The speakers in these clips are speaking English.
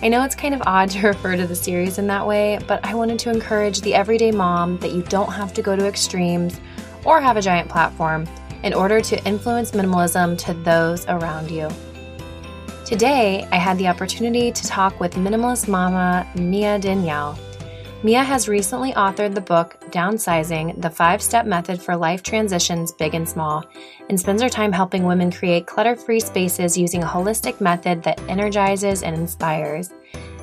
I know it's kind of odd to refer to the series in that way, but I wanted to encourage the everyday mom that you don't have to go to extremes or have a giant platform in order to influence minimalism to those around you. Today, I had the opportunity to talk with minimalist mama Mia Danielle Mia has recently authored the book Downsizing The Five Step Method for Life Transitions Big and Small, and spends her time helping women create clutter free spaces using a holistic method that energizes and inspires.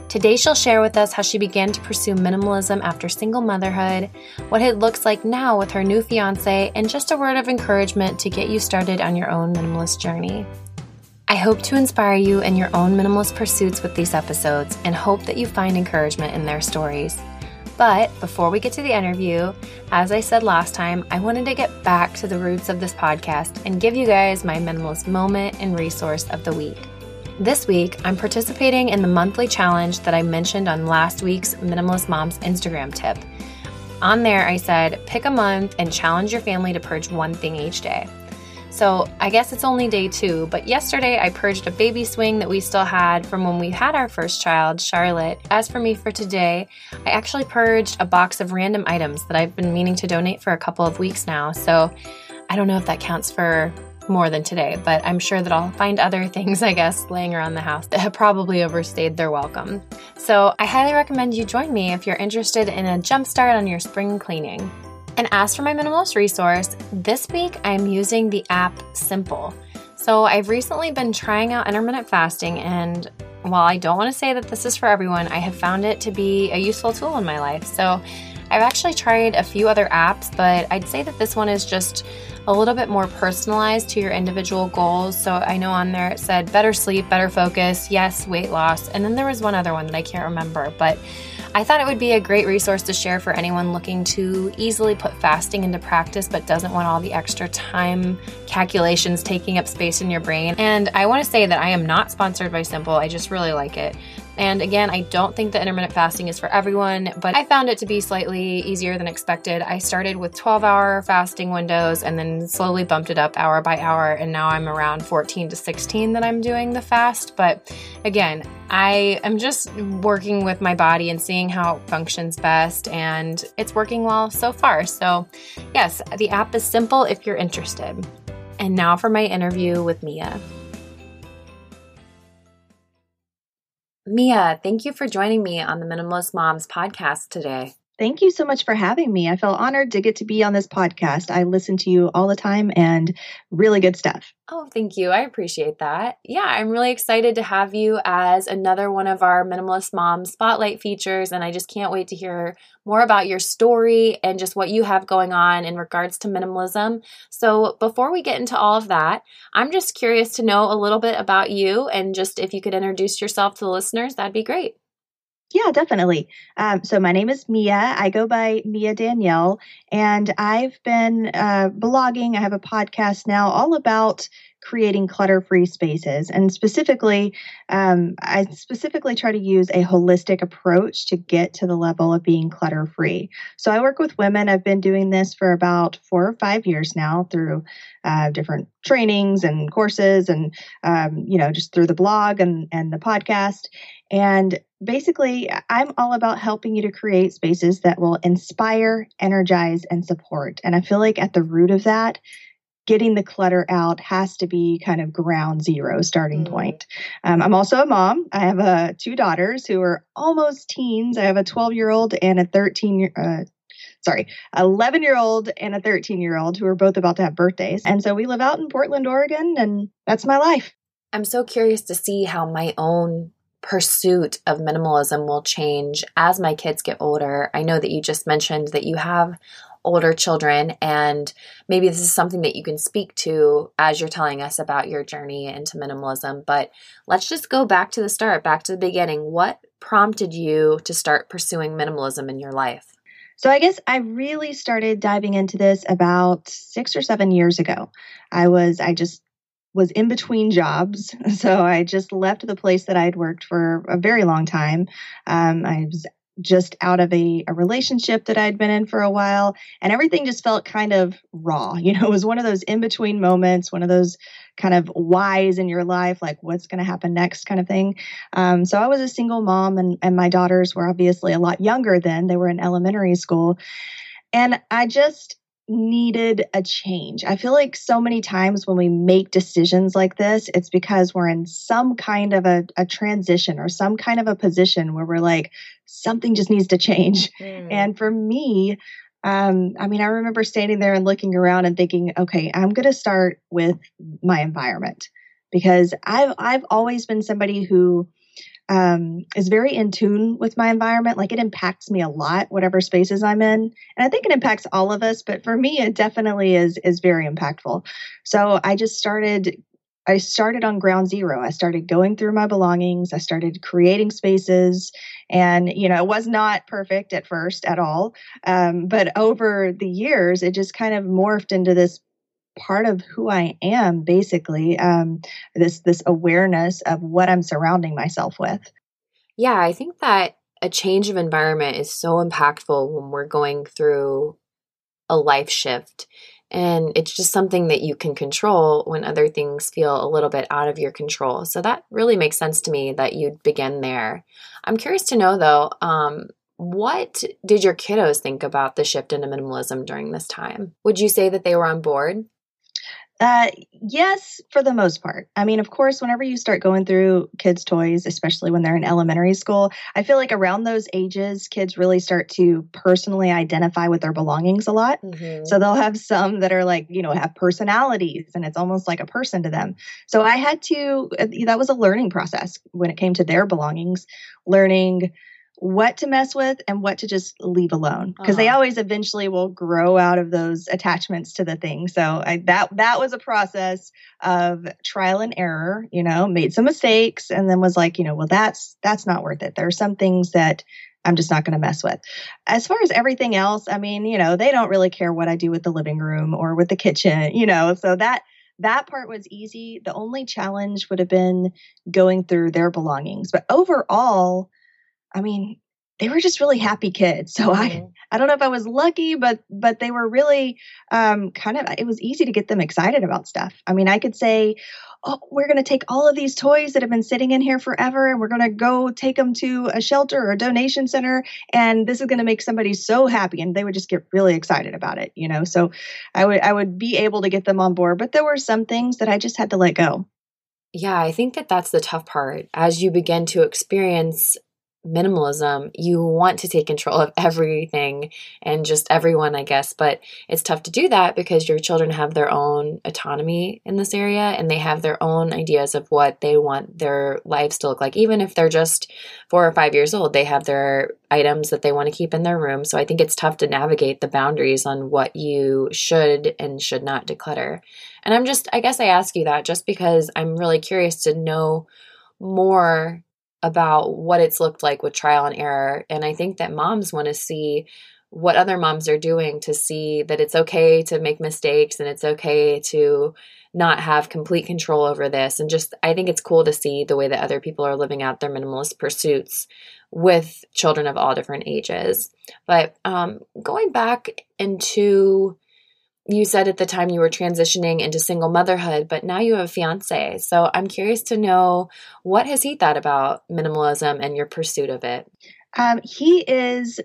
Today, she'll share with us how she began to pursue minimalism after single motherhood, what it looks like now with her new fiance, and just a word of encouragement to get you started on your own minimalist journey. I hope to inspire you in your own minimalist pursuits with these episodes and hope that you find encouragement in their stories. But before we get to the interview, as I said last time, I wanted to get back to the roots of this podcast and give you guys my minimalist moment and resource of the week. This week, I'm participating in the monthly challenge that I mentioned on last week's Minimalist Mom's Instagram tip. On there, I said, pick a month and challenge your family to purge one thing each day. So I guess it's only day two, but yesterday I purged a baby swing that we still had from when we had our first child, Charlotte. As for me for today, I actually purged a box of random items that I've been meaning to donate for a couple of weeks now. So I don't know if that counts for more than today, but I'm sure that I'll find other things, I guess, laying around the house that have probably overstayed their welcome. So I highly recommend you join me if you're interested in a jumpstart on your spring cleaning. And as for my minimalist resource, this week I'm using the app Simple. So I've recently been trying out intermittent fasting, and while I don't want to say that this is for everyone, I have found it to be a useful tool in my life. So I've actually tried a few other apps, but I'd say that this one is just a little bit more personalized to your individual goals. So I know on there it said better sleep, better focus, yes, weight loss. And then there was one other one that I can't remember, but I thought it would be a great resource to share for anyone looking to easily put fasting into practice but doesn't want all the extra time calculations taking up space in your brain. And I want to say that I am not sponsored by Simple, I just really like it. And again, I don't think that intermittent fasting is for everyone, but I found it to be slightly easier than expected. I started with 12 hour fasting windows and then slowly bumped it up hour by hour. And now I'm around 14 to 16 that I'm doing the fast. But again, I am just working with my body and seeing how it functions best. And it's working well so far. So, yes, the app is simple if you're interested. And now for my interview with Mia. Mia, thank you for joining me on the Minimalist Moms podcast today. Thank you so much for having me. I feel honored to get to be on this podcast. I listen to you all the time and really good stuff. Oh, thank you. I appreciate that. Yeah, I'm really excited to have you as another one of our Minimalist Mom Spotlight features. And I just can't wait to hear more about your story and just what you have going on in regards to minimalism. So, before we get into all of that, I'm just curious to know a little bit about you and just if you could introduce yourself to the listeners, that'd be great. Yeah, definitely. Um, so my name is Mia. I go by Mia Danielle, and I've been uh, blogging. I have a podcast now all about creating clutter-free spaces, and specifically, um, I specifically try to use a holistic approach to get to the level of being clutter-free. So I work with women. I've been doing this for about four or five years now through uh, different trainings and courses, and um, you know, just through the blog and and the podcast. And basically, I'm all about helping you to create spaces that will inspire, energize, and support. And I feel like at the root of that, getting the clutter out has to be kind of ground zero starting mm. point. Um, I'm also a mom. I have uh, two daughters who are almost teens. I have a 12 year old and a 13 year. Uh, sorry, 11 year old and a 13 year old who are both about to have birthdays. And so we live out in Portland, Oregon, and that's my life. I'm so curious to see how my own pursuit of minimalism will change as my kids get older. I know that you just mentioned that you have older children, and maybe this is something that you can speak to as you're telling us about your journey into minimalism. But let's just go back to the start, back to the beginning. What prompted you to start pursuing minimalism in your life? So I guess I really started diving into this about six or seven years ago. I was, I just was in between jobs. So I just left the place that I had worked for a very long time. Um, I was just out of a, a relationship that I'd been in for a while, and everything just felt kind of raw. You know, it was one of those in between moments, one of those kind of whys in your life, like what's going to happen next kind of thing. Um, so I was a single mom, and, and my daughters were obviously a lot younger then. They were in elementary school. And I just needed a change. I feel like so many times when we make decisions like this, it's because we're in some kind of a, a transition or some kind of a position where we're like, something just needs to change. Mm. And for me, um, I mean, I remember standing there and looking around and thinking, okay, I'm going to start with my environment because I've I've always been somebody who um, is very in tune with my environment. Like it impacts me a lot, whatever spaces I'm in, and I think it impacts all of us. But for me, it definitely is is very impactful. So I just started I started on ground zero. I started going through my belongings. I started creating spaces. And, you know, it was not perfect at first at all. Um, but over the years, it just kind of morphed into this part of who I am, basically, um, this, this awareness of what I'm surrounding myself with. Yeah, I think that a change of environment is so impactful when we're going through a life shift and it's just something that you can control when other things feel a little bit out of your control. So that really makes sense to me that you'd begin there. I'm curious to know though, um, what did your kiddos think about the shift into minimalism during this time? Would you say that they were on board? Uh, yes, for the most part. I mean, of course, whenever you start going through kids' toys, especially when they're in elementary school, I feel like around those ages, kids really start to personally identify with their belongings a lot. Mm-hmm. So they'll have some that are like, you know, have personalities and it's almost like a person to them. So I had to, uh, that was a learning process when it came to their belongings, learning what to mess with and what to just leave alone because uh-huh. they always eventually will grow out of those attachments to the thing so I, that that was a process of trial and error you know made some mistakes and then was like you know well that's that's not worth it there are some things that I'm just not going to mess with. As far as everything else, I mean, you know, they don't really care what I do with the living room or with the kitchen, you know, so that that part was easy. The only challenge would have been going through their belongings. But overall, I mean, they were just really happy kids. So mm-hmm. I, I don't know if I was lucky, but but they were really um, kind of. It was easy to get them excited about stuff. I mean, I could say, "Oh, we're going to take all of these toys that have been sitting in here forever, and we're going to go take them to a shelter or a donation center, and this is going to make somebody so happy." And they would just get really excited about it, you know. So I would I would be able to get them on board, but there were some things that I just had to let go. Yeah, I think that that's the tough part. As you begin to experience minimalism, you want to take control of everything and just everyone, I guess. But it's tough to do that because your children have their own autonomy in this area and they have their own ideas of what they want their lives to look like. Even if they're just four or five years old, they have their items that they want to keep in their room. So I think it's tough to navigate the boundaries on what you should and should not declutter. And I'm just, I guess I ask you that just because I'm really curious to know more about what it's looked like with trial and error. And I think that moms want to see what other moms are doing to see that it's okay to make mistakes and it's okay to not have complete control over this. And just, I think it's cool to see the way that other people are living out their minimalist pursuits with children of all different ages. But um, going back into you said at the time you were transitioning into single motherhood, but now you have a fiance. So I'm curious to know what has he thought about minimalism and your pursuit of it? Um, he is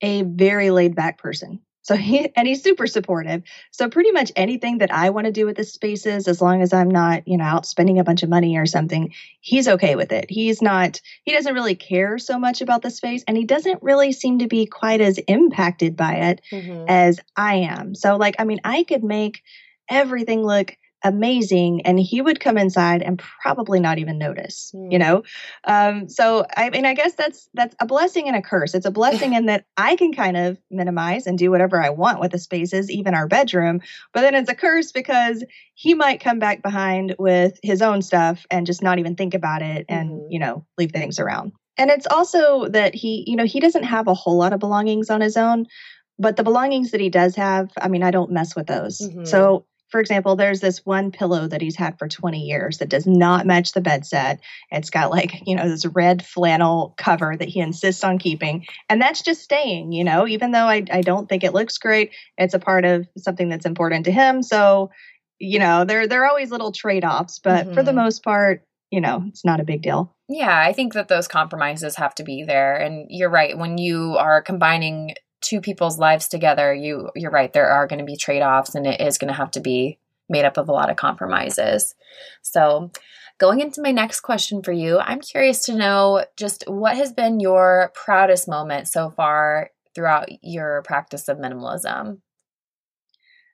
a very laid back person. So he and he's super supportive. So pretty much anything that I want to do with the spaces, as long as I'm not, you know, out spending a bunch of money or something, he's okay with it. He's not he doesn't really care so much about the space and he doesn't really seem to be quite as impacted by it mm-hmm. as I am. So like I mean, I could make everything look amazing and he would come inside and probably not even notice mm. you know um, so i mean i guess that's that's a blessing and a curse it's a blessing in that i can kind of minimize and do whatever i want with the spaces even our bedroom but then it's a curse because he might come back behind with his own stuff and just not even think about it and mm-hmm. you know leave things around And it's also that he, you know, he doesn't have a whole lot of belongings on his own, but the belongings that he does have, I mean, I don't mess with those. Mm-hmm. So for example, there's this one pillow that he's had for 20 years that does not match the bed set. It's got like, you know, this red flannel cover that he insists on keeping. And that's just staying, you know, even though I, I don't think it looks great, it's a part of something that's important to him. So, you know, there, there are always little trade offs, but mm-hmm. for the mm-hmm. most part, you know, it's not a big deal. Yeah, I think that those compromises have to be there. And you're right. When you are combining two people's lives together, you you're right. There are going to be trade offs, and it is going to have to be made up of a lot of compromises. So, going into my next question for you, I'm curious to know just what has been your proudest moment so far throughout your practice of minimalism.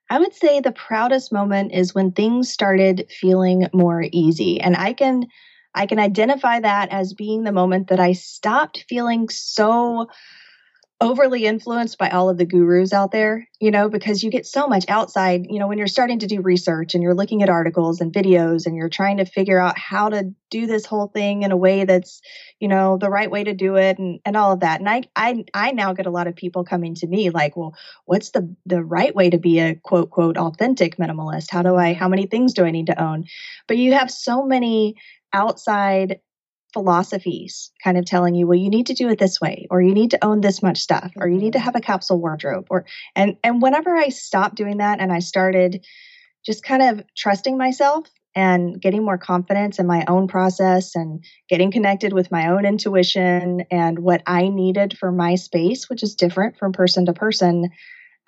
I would say the proudest moment is when things started feeling more easy, and I can I can identify that as being the moment that I stopped feeling so overly influenced by all of the gurus out there, you know, because you get so much outside, you know, when you're starting to do research and you're looking at articles and videos and you're trying to figure out how to do this whole thing in a way that's, you know, the right way to do it and, and all of that. And I, I, I now get a lot of people coming to me like, well, what's the, the right way to be a quote, quote, authentic minimalist? How do I, how many things do I need to own? But you have so many outside philosophies kind of telling you well you need to do it this way or you need to own this much stuff or you need to mm-hmm. have a capsule wardrobe or and and whenever i stopped doing that and i started just kind of trusting myself and getting more confidence in my own process and getting connected with my own intuition and what i needed for my space which is different from person to person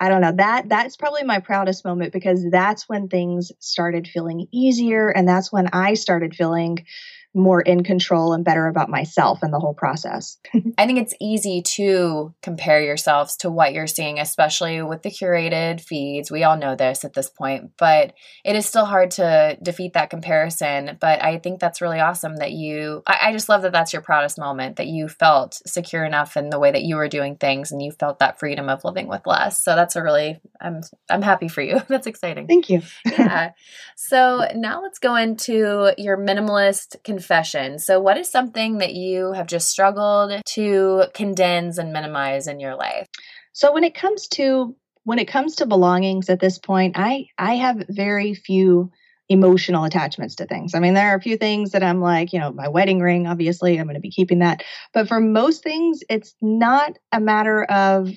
I don't know that that's probably my proudest moment because that's when things started feeling easier and that's when I started feeling more in control and better about myself and the whole process. I think it's easy to compare yourselves to what you're seeing, especially with the curated feeds. We all know this at this point, but it is still hard to defeat that comparison. But I think that's really awesome that you, I, I just love that that's your proudest moment, that you felt secure enough in the way that you were doing things and you felt that freedom of living with less. So that's a really, I'm, I'm happy for you. that's exciting. Thank you. yeah. So now let's go into your minimalist confession. So, what is something that you have just struggled to condense and minimize in your life? So, when it comes to when it comes to belongings at this point, I I have very few emotional attachments to things. I mean, there are a few things that I'm like, you know, my wedding ring, obviously, I'm going to be keeping that. But for most things, it's not a matter of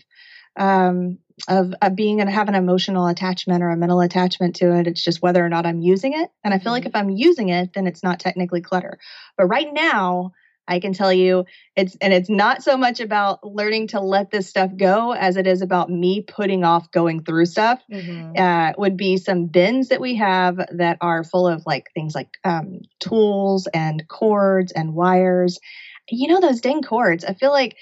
um, of, of being and have an emotional attachment or a mental attachment to it. It's just whether or not I'm using it. And I feel like mm-hmm. if I'm using it, then it's not technically clutter. But right now, I can tell you it's and it's not so much about learning to let this stuff go as it is about me putting off going through stuff. Mm-hmm. Uh, would be some bins that we have that are full of like things like um, tools and cords and wires. You know those dang cords. I feel like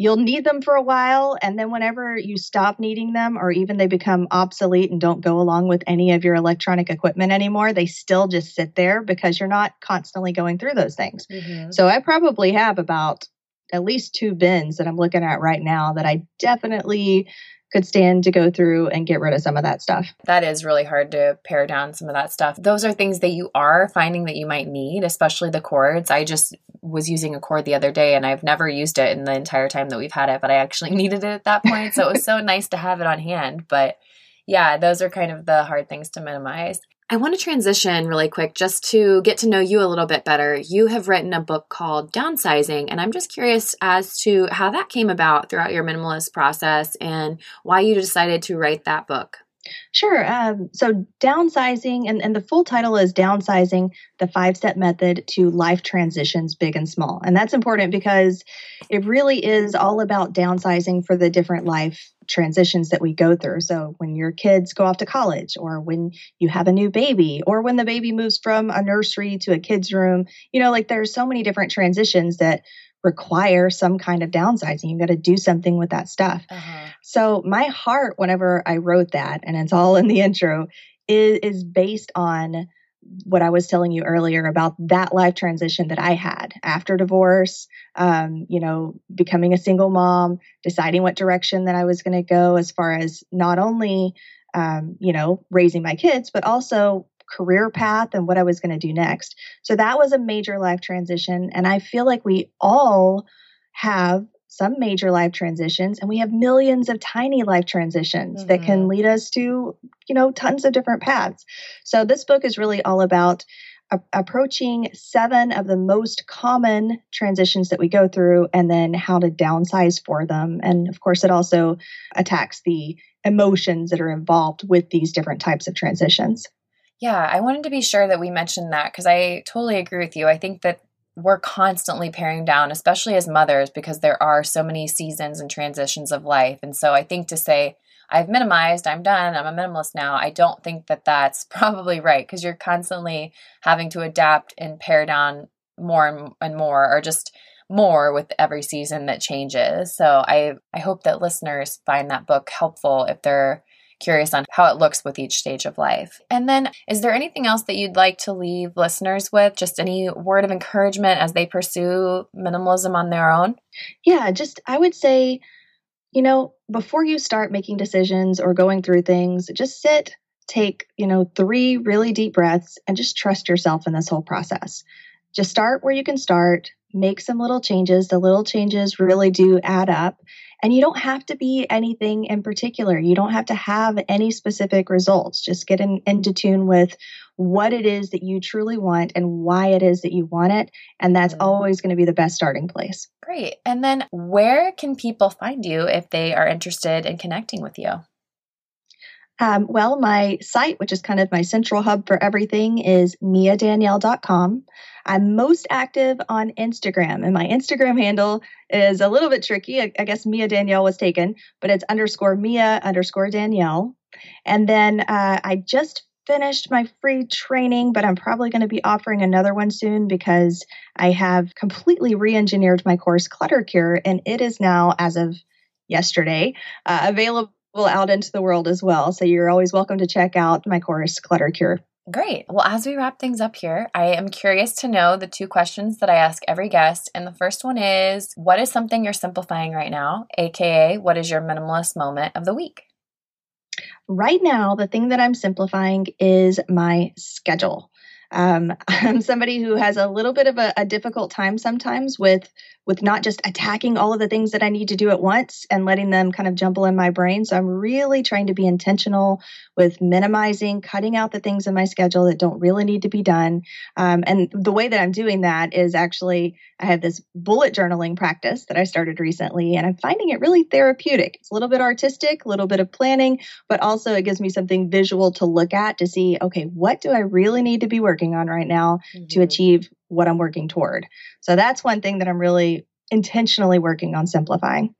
you'll need them for a while and then whenever you stop needing them or even they become obsolete and don't go along with any of your electronic equipment anymore they still just sit there because you're not constantly going through those things mm-hmm. so i probably have about at least two bins that i'm looking at right now that i definitely could stand to go through and get rid of some of that stuff. That is really hard to pare down some of that stuff. Those are things that you are finding that you might need, especially the cords. I just was using a cord the other day and I've never used it in the entire time that we've had it, but I actually needed it at that point. So it was so nice to have it on hand. But yeah, those are kind of the hard things to minimize. I want to transition really quick just to get to know you a little bit better. You have written a book called Downsizing, and I'm just curious as to how that came about throughout your minimalist process and why you decided to write that book. Sure. Um, so, downsizing, and, and the full title is Downsizing the Five Step Method to Life Transitions, Big and Small. And that's important because it really is all about downsizing for the different life transitions that we go through. So, when your kids go off to college, or when you have a new baby, or when the baby moves from a nursery to a kid's room, you know, like there's so many different transitions that require some kind of downsizing. You've got to do something with that stuff. Uh-huh. So my heart, whenever I wrote that, and it's all in the intro, is is based on what I was telling you earlier about that life transition that I had after divorce, um, you know, becoming a single mom, deciding what direction that I was going to go as far as not only, um, you know, raising my kids, but also career path and what I was going to do next. So that was a major life transition. And I feel like we all have some major life transitions and we have millions of tiny life transitions mm-hmm. that can mm-hmm. lead us to you know tons of different paths so this book is really all about a- approaching seven of the most common transitions that we go through and then how to downsize for them and of course it also attacks the emotions that are involved with these different types of transitions yeah, I wanted to be sure that we mentioned that because I totally agree with you. I think that we're constantly paring down, especially as mothers, because there are so many seasons and transitions of life. And so I think to say, I've minimized, I'm done, I'm a minimalist now, I don't think that that's probably right because you're constantly having to adapt and pare down more and more, or just more with every season that changes. So I I hope that listeners find that book helpful if they're curious on how it looks with each stage of life. And then, is there anything else that you'd like to leave listeners with? Just any word of encouragement as they pursue minimalism on their own? Yeah, just I would say, you know, before you start making decisions or going through things, just sit, take, you know, three really deep breaths and just trust yourself in this whole process. Just start where you can start, make some little changes. The little changes really do add up. And you don't have to be anything in particular. You don't have to have any specific results. Just get in, into tune with what it is that you truly want and why it is that you want it. And that's mm-hmm. always going to be the best starting place. Great. And then where can people find you if they are interested in connecting with you? Um, well, my site, which is kind of my central hub for everything, is miadanielle.com. I'm most active on Instagram, and my Instagram handle is a little bit tricky. I, I guess Mia Danielle was taken, but it's underscore Mia underscore Danielle. And then uh, I just finished my free training, but I'm probably going to be offering another one soon because I have completely re engineered my course, Clutter Cure, and it is now, as of yesterday, uh, available out into the world as well. So you're always welcome to check out my course, Clutter Cure. Great. Well, as we wrap things up here, I am curious to know the two questions that I ask every guest. And the first one is What is something you're simplifying right now? AKA, what is your minimalist moment of the week? Right now, the thing that I'm simplifying is my schedule. Um, I'm somebody who has a little bit of a, a difficult time sometimes with with not just attacking all of the things that I need to do at once and letting them kind of jumble in my brain. So I'm really trying to be intentional with minimizing, cutting out the things in my schedule that don't really need to be done. Um, and the way that I'm doing that is actually I have this bullet journaling practice that I started recently, and I'm finding it really therapeutic. It's a little bit artistic, a little bit of planning, but also it gives me something visual to look at to see, okay, what do I really need to be working on right now mm-hmm. to achieve what I'm working toward. So that's one thing that I'm really intentionally working on simplifying.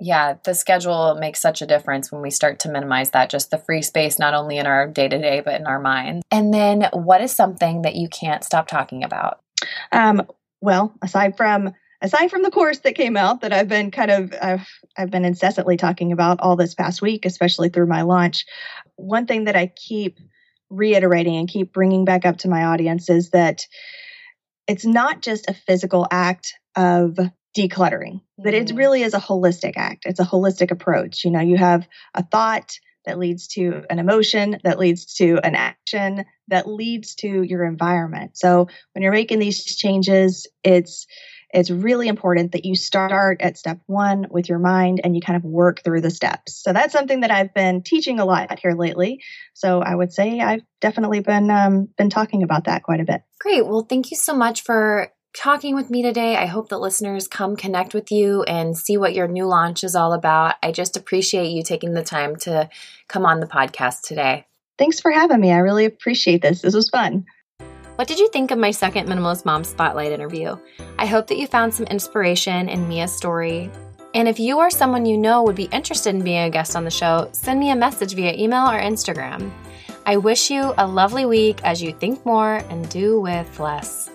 Yeah, the schedule makes such a difference when we start to minimize that, just the free space, not only in our day to day, but in our minds. And then, what is something that you can't stop talking about? Um, well, aside from aside from the course that came out that I've been kind of I've, I've been incessantly talking about all this past week, especially through my launch, one thing that I keep reiterating and keep bringing back up to my audience is that it's not just a physical act of decluttering, mm-hmm. but it mm-hmm. really is a holistic act. It's a holistic approach. You know, you have a thought that leads to an emotion, that leads to an action, that leads to your environment. So when you're making these changes, it's it's really important that you start at step one with your mind and you kind of work through the steps. So that's something that I've been teaching a lot here lately. So I would say I've definitely been um, been talking about that quite a bit. Great. Well, thank you so much for talking with me today. I hope that listeners come connect with you and see what your new launch is all about. I just appreciate you taking the time to come on the podcast today. Thanks for having me. I really appreciate this. This was fun. What did you think of my second Minimalist Mom Spotlight interview? I hope that you found some inspiration in Mia's story. And if you or someone you know would be interested in being a guest on the show, send me a message via email or Instagram. I wish you a lovely week as you think more and do with less.